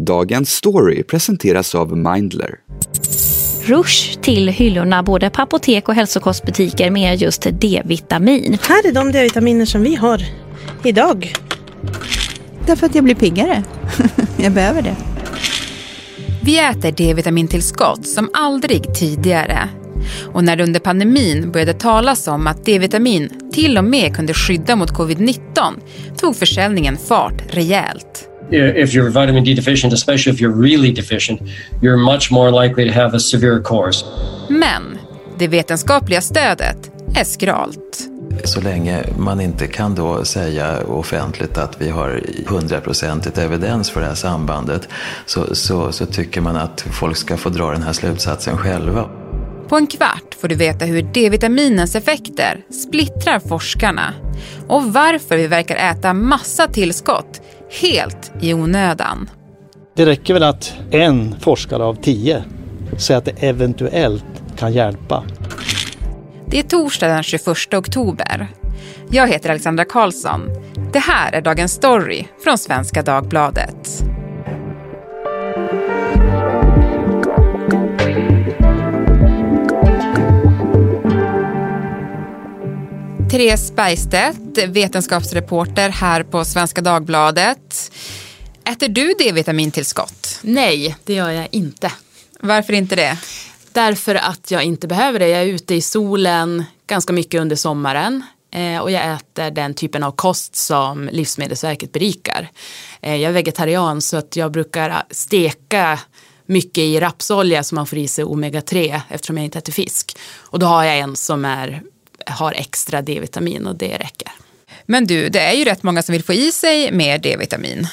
Dagens story presenteras av Mindler. Rush till hyllorna både på apotek och hälsokostbutiker med just D-vitamin. Här är de D-vitaminer som vi har idag. Därför att jag blir piggare. jag behöver det. Vi äter D-vitamintillskott som aldrig tidigare. Och när det under pandemin började talas om att D-vitamin till och med kunde skydda mot covid-19 tog försäljningen fart rejält. If you're vitamin D deficient, especially if you're really deficient, you're much more likely to have a severe course. Men det vetenskapliga stödet är skralt. Så länge man inte kan då säga offentligt att vi har hundraprocentigt evidens för det här sambandet så, så, så tycker man att folk ska få dra den här slutsatsen själva. På en kvart får du veta hur D-vitaminens effekter splittrar forskarna och varför vi verkar äta massa tillskott helt i onödan. Det räcker väl att en forskare av tio säger att det eventuellt kan hjälpa. Det är torsdag den 21 oktober. Jag heter Alexandra Karlsson. Det här är Dagens Story från Svenska Dagbladet. Therese Bergstedt, vetenskapsreporter här på Svenska Dagbladet. Äter du D-vitamintillskott? Nej, det gör jag inte. Varför inte det? Därför att jag inte behöver det. Jag är ute i solen ganska mycket under sommaren eh, och jag äter den typen av kost som Livsmedelsverket berikar. Eh, jag är vegetarian så att jag brukar steka mycket i rapsolja som man får i sig omega-3 eftersom jag inte äter fisk. Och då har jag en som är har extra D-vitamin och det räcker. Men du, det är ju rätt många som vill få i sig mer D-vitamin.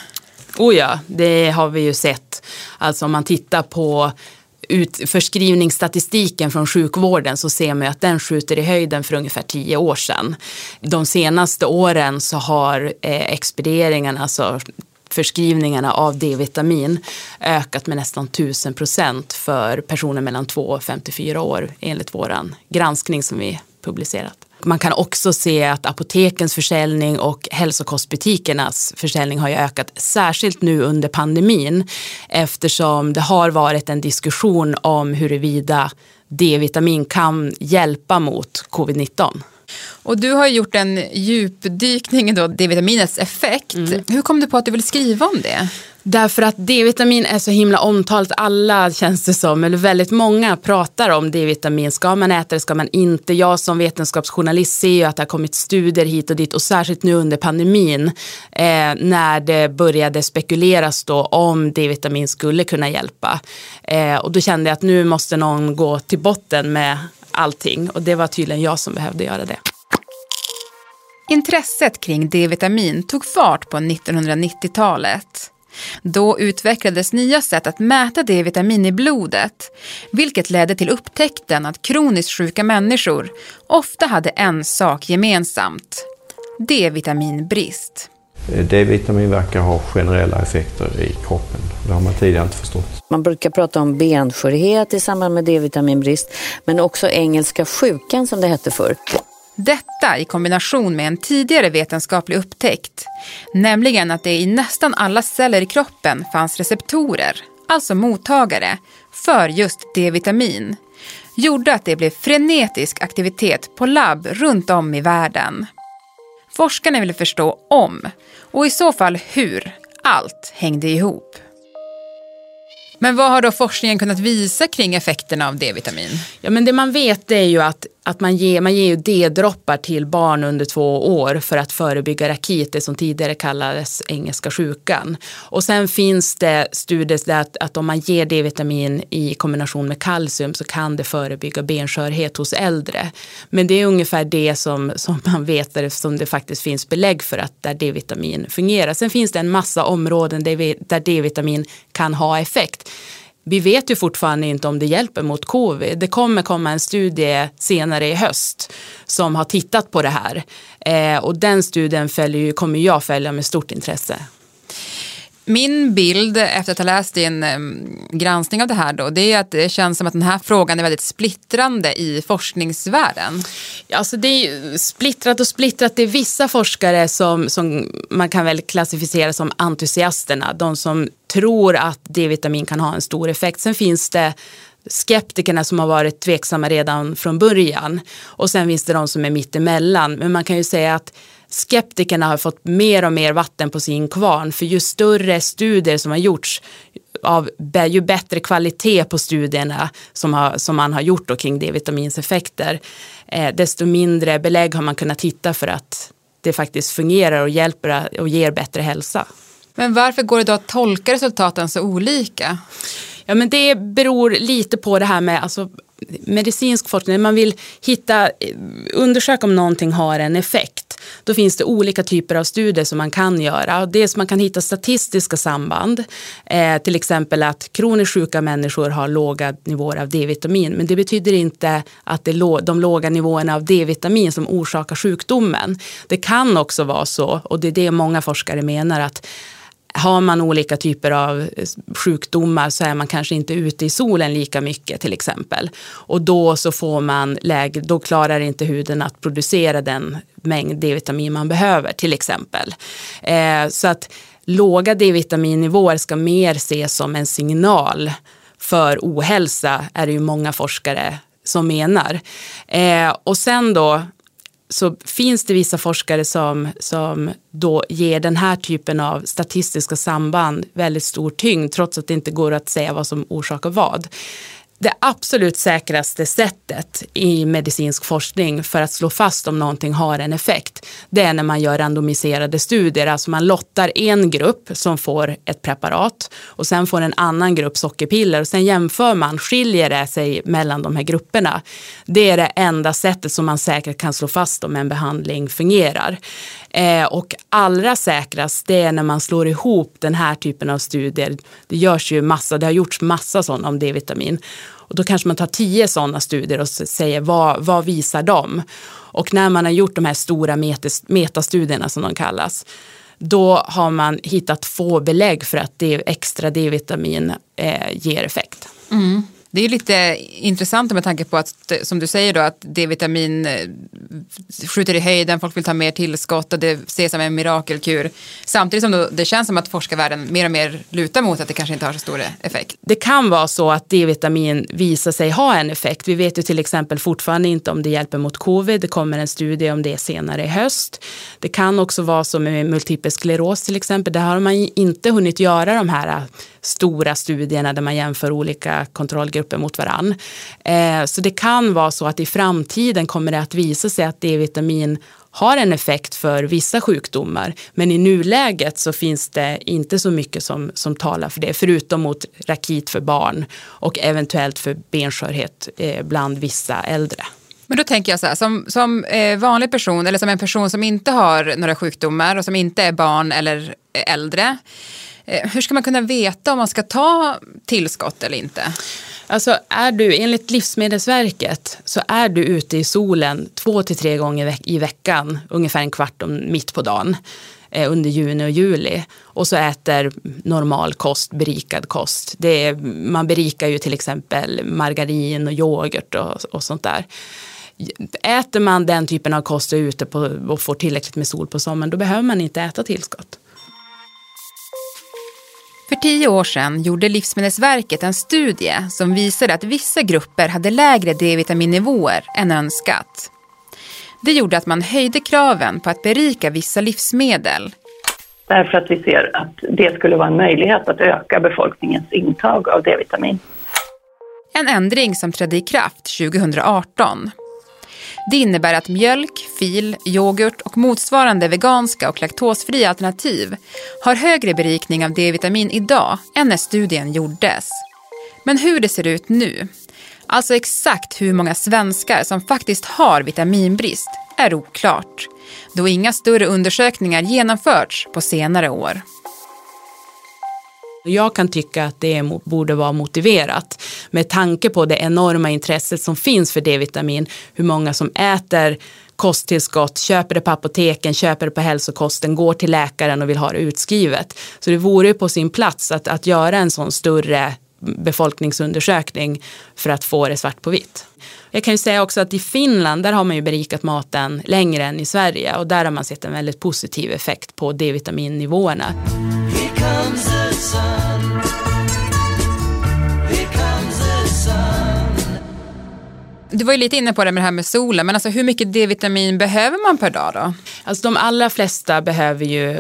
Oh ja, det har vi ju sett. Alltså om man tittar på ut, förskrivningsstatistiken från sjukvården så ser man att den skjuter i höjden för ungefär tio år sedan. De senaste åren så har eh, expedieringarna, alltså förskrivningarna av D-vitamin ökat med nästan 1000 procent för personer mellan 2 och 54 år enligt vår granskning som vi publicerat. Man kan också se att apotekens försäljning och hälsokostbutikernas försäljning har ju ökat, särskilt nu under pandemin eftersom det har varit en diskussion om huruvida D-vitamin kan hjälpa mot covid-19. Och du har gjort en djupdykning i D-vitaminets effekt. Mm. Hur kom du på att du vill skriva om det? Därför att D-vitamin är så himla omtalat. Alla känns det som, eller väldigt många pratar om D-vitamin. Ska man äta det, ska man inte? Jag som vetenskapsjournalist ser ju att det har kommit studier hit och dit och särskilt nu under pandemin eh, när det började spekuleras då om D-vitamin skulle kunna hjälpa. Eh, och då kände jag att nu måste någon gå till botten med allting och det var tydligen jag som behövde göra det. Intresset kring D-vitamin tog fart på 1990-talet. Då utvecklades nya sätt att mäta D-vitamin i blodet vilket ledde till upptäckten att kroniskt sjuka människor ofta hade en sak gemensamt. D-vitaminbrist. D-vitamin verkar ha generella effekter i kroppen. Det har man tidigare inte förstått. Man brukar prata om benskörhet i samband med D-vitaminbrist men också engelska sjukan som det hette förr. Detta i kombination med en tidigare vetenskaplig upptäckt, nämligen att det i nästan alla celler i kroppen fanns receptorer, alltså mottagare, för just D-vitamin, gjorde att det blev frenetisk aktivitet på labb runt om i världen. Forskarna ville förstå om, och i så fall hur, allt hängde ihop. Men vad har då forskningen kunnat visa kring effekterna av D-vitamin? Ja, men det man vet är ju att att man ger, man ger ju D-droppar till barn under två år för att förebygga rakit, det som tidigare kallades engelska sjukan. Och sen finns det studier där att, att om man ger D-vitamin i kombination med kalcium så kan det förebygga benskörhet hos äldre. Men det är ungefär det som, som man vet eftersom det faktiskt finns belägg för att där D-vitamin fungerar. Sen finns det en massa områden där D-vitamin kan ha effekt vi vet ju fortfarande inte om det hjälper mot covid. Det kommer komma en studie senare i höst som har tittat på det här. Eh, och den studien följer, kommer jag följa med stort intresse. Min bild efter att ha läst din ehm, granskning av det här då, det är att det känns som att den här frågan är väldigt splittrande i forskningsvärlden. Ja, alltså det är splittrat och splittrat. Det är vissa forskare som, som man kan väl klassificera som entusiasterna. De som tror att D-vitamin kan ha en stor effekt. Sen finns det skeptikerna som har varit tveksamma redan från början. Och sen finns det de som är mittemellan. Men man kan ju säga att skeptikerna har fått mer och mer vatten på sin kvarn. För ju större studier som har gjorts av ju bättre kvalitet på studierna som, har, som man har gjort då kring D-vitamins effekter, eh, desto mindre belägg har man kunnat hitta för att det faktiskt fungerar och hjälper och ger bättre hälsa. Men varför går det då att tolka resultaten så olika? Ja, men det beror lite på det här med alltså, medicinsk forskning. Man vill hitta, undersöka om någonting har en effekt. Då finns det olika typer av studier som man kan göra. Dels man kan hitta statistiska samband. Eh, till exempel att kroniskt sjuka människor har låga nivåer av D-vitamin. Men det betyder inte att det är de låga nivåerna av D-vitamin som orsakar sjukdomen. Det kan också vara så, och det är det många forskare menar, att har man olika typer av eh, sjukdomar så är man kanske inte ute i solen lika mycket till exempel. Och då så får man läge, då klarar inte huden att producera den mängd D-vitamin man behöver till exempel. Eh, så att låga D-vitaminnivåer ska mer ses som en signal för ohälsa är det ju många forskare som menar. Eh, och sen då så finns det vissa forskare som, som då ger den här typen av statistiska samband väldigt stor tyngd trots att det inte går att säga vad som orsakar vad det absolut säkraste sättet i medicinsk forskning för att slå fast om någonting har en effekt, det är när man gör randomiserade studier. Alltså man lottar en grupp som får ett preparat och sen får en annan grupp sockerpiller och sen jämför man, skiljer det sig mellan de här grupperna. Det är det enda sättet som man säkert kan slå fast om en behandling fungerar. Eh, och allra säkrast det är när man slår ihop den här typen av studier. Det görs ju massa, det har gjorts massa sådana om D-vitamin. Och då kanske man tar tio sådana studier och säger vad, vad visar de? Och när man har gjort de här stora metastudierna som de kallas, då har man hittat få belägg för att det extra D-vitamin eh, ger effekt. Mm. Det är lite intressant med tanke på att, som du säger då, att D-vitamin eh, skjuter i höjden, folk vill ta mer tillskott och det ses som en mirakelkur. Samtidigt som det känns som att forskarvärlden mer och mer lutar mot att det kanske inte har så stor effekt. Det kan vara så att D-vitamin visar sig ha en effekt. Vi vet ju till exempel fortfarande inte om det hjälper mot covid. Det kommer en studie om det senare i höst. Det kan också vara så med multipel skleros till exempel. Där har man inte hunnit göra de här stora studierna där man jämför olika kontrollgrupper mot varann. Eh, så det kan vara så att i framtiden kommer det att visa sig att D-vitamin har en effekt för vissa sjukdomar. Men i nuläget så finns det inte så mycket som, som talar för det, förutom mot rakit för barn och eventuellt för benskörhet eh, bland vissa äldre. Men då tänker jag så här, som, som eh, vanlig person eller som en person som inte har några sjukdomar och som inte är barn eller eh, äldre. Eh, hur ska man kunna veta om man ska ta tillskott eller inte? Alltså är du, enligt Livsmedelsverket så är du ute i solen två till tre gånger i veckan, ungefär en kvart om, mitt på dagen eh, under juni och juli. Och så äter normal kost, berikad kost. Det är, man berikar ju till exempel margarin och yoghurt och, och sånt där. Äter man den typen av kost och är ute på, och får tillräckligt med sol på sommaren, då behöver man inte äta tillskott. För tio år sedan gjorde Livsmedelsverket en studie som visade att vissa grupper hade lägre D-vitaminnivåer än önskat. Det gjorde att man höjde kraven på att berika vissa livsmedel. Därför att vi ser att det skulle vara en möjlighet att öka befolkningens intag av D-vitamin. En ändring som trädde i kraft 2018. Det innebär att mjölk, fil, yoghurt och motsvarande veganska och laktosfria alternativ har högre berikning av D-vitamin idag än när studien gjordes. Men hur det ser ut nu, alltså exakt hur många svenskar som faktiskt har vitaminbrist, är oklart då inga större undersökningar genomförts på senare år. Jag kan tycka att det borde vara motiverat med tanke på det enorma intresset som finns för D-vitamin, hur många som äter kosttillskott, köper det på apoteken, köper det på hälsokosten, går till läkaren och vill ha det utskrivet. Så det vore på sin plats att, att göra en sån större befolkningsundersökning för att få det svart på vitt. Jag kan ju säga också att i Finland där har man ju berikat maten längre än i Sverige och där har man sett en väldigt positiv effekt på D-vitaminnivåerna. sun. Du var ju lite inne på det med det här med solen, men alltså hur mycket D-vitamin behöver man per dag då? Alltså de allra flesta behöver ju,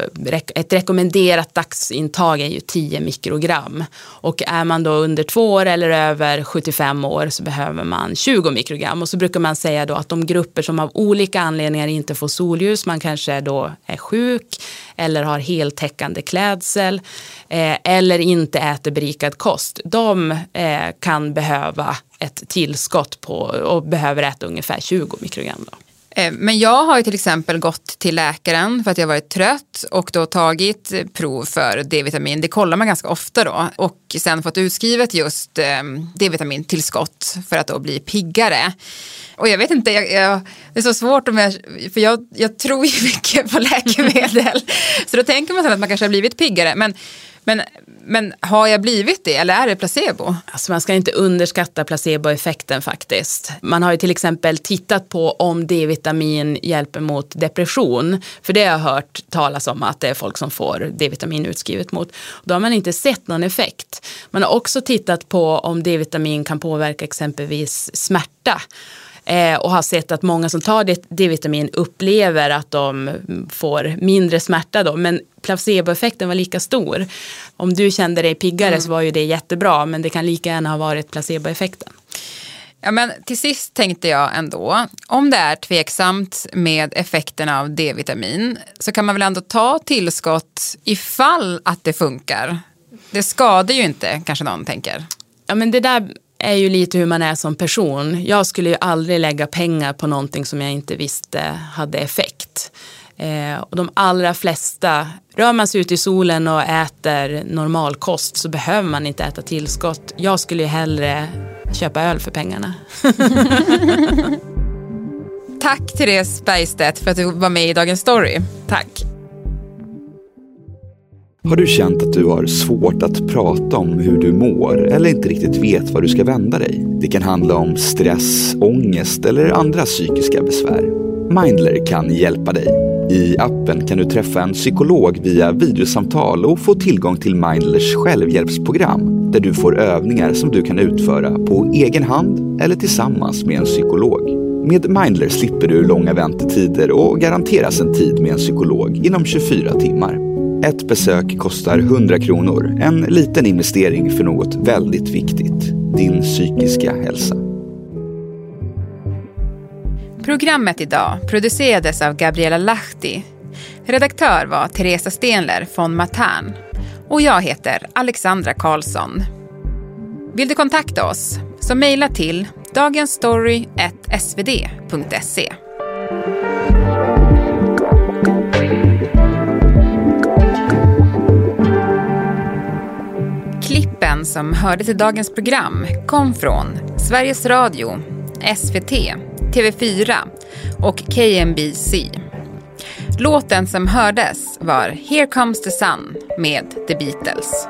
ett rekommenderat dagsintag är ju 10 mikrogram. Och är man då under två år eller över 75 år så behöver man 20 mikrogram. Och så brukar man säga då att de grupper som av olika anledningar inte får solljus, man kanske då är sjuk eller har heltäckande klädsel eh, eller inte äter berikad kost, de eh, kan behöva ett tillskott på och behöver äta ungefär 20 mikrogram. Då. Eh, men jag har ju till exempel gått till läkaren för att jag varit trött och då tagit prov för D-vitamin. Det kollar man ganska ofta då och sen fått utskrivet just eh, D-vitamintillskott för att då bli piggare. Och jag vet inte, jag, jag, det är så svårt om jag, för jag, jag tror ju mycket på läkemedel. så då tänker man sig att man kanske har blivit piggare. Men men, men har jag blivit det eller är det placebo? Alltså man ska inte underskatta placeboeffekten faktiskt. Man har ju till exempel tittat på om D-vitamin hjälper mot depression. För det har jag hört talas om att det är folk som får D-vitamin utskrivet mot. Då har man inte sett någon effekt. Man har också tittat på om D-vitamin kan påverka exempelvis smärta eh, och har sett att många som tar D-vitamin upplever att de får mindre smärta då. Men placeboeffekten var lika stor. Om du kände dig piggare mm. så var ju det jättebra men det kan lika gärna ha varit placeboeffekten. Ja, men till sist tänkte jag ändå, om det är tveksamt med effekterna av D-vitamin så kan man väl ändå ta tillskott ifall att det funkar. Det skadar ju inte, kanske någon tänker. Ja, men det där är ju lite hur man är som person. Jag skulle ju aldrig lägga pengar på någonting som jag inte visste hade effekt. Eh, och de allra flesta, rör man sig ut i solen och äter normalkost så behöver man inte äta tillskott. Jag skulle ju hellre köpa öl för pengarna. Tack Therese Bergstedt för att du var med i Dagens Story. Tack. Har du känt att du har svårt att prata om hur du mår eller inte riktigt vet var du ska vända dig? Det kan handla om stress, ångest eller andra psykiska besvär. Mindler kan hjälpa dig. I appen kan du träffa en psykolog via videosamtal och få tillgång till Mindlers självhjälpsprogram där du får övningar som du kan utföra på egen hand eller tillsammans med en psykolog. Med Mindler slipper du långa väntetider och garanteras en tid med en psykolog inom 24 timmar. Ett besök kostar 100 kronor. En liten investering för något väldigt viktigt. Din psykiska hälsa. Programmet idag producerades av Gabriella Lahti. Redaktör var Teresa Stenler från Matern. Och jag heter Alexandra Karlsson. Vill du kontakta oss så mejla till dagensstory.svd.se. Klippen som hördes i dagens program kom från Sveriges Radio, SVT, TV4 och KMBC. Låten som hördes var Here comes the sun med The Beatles.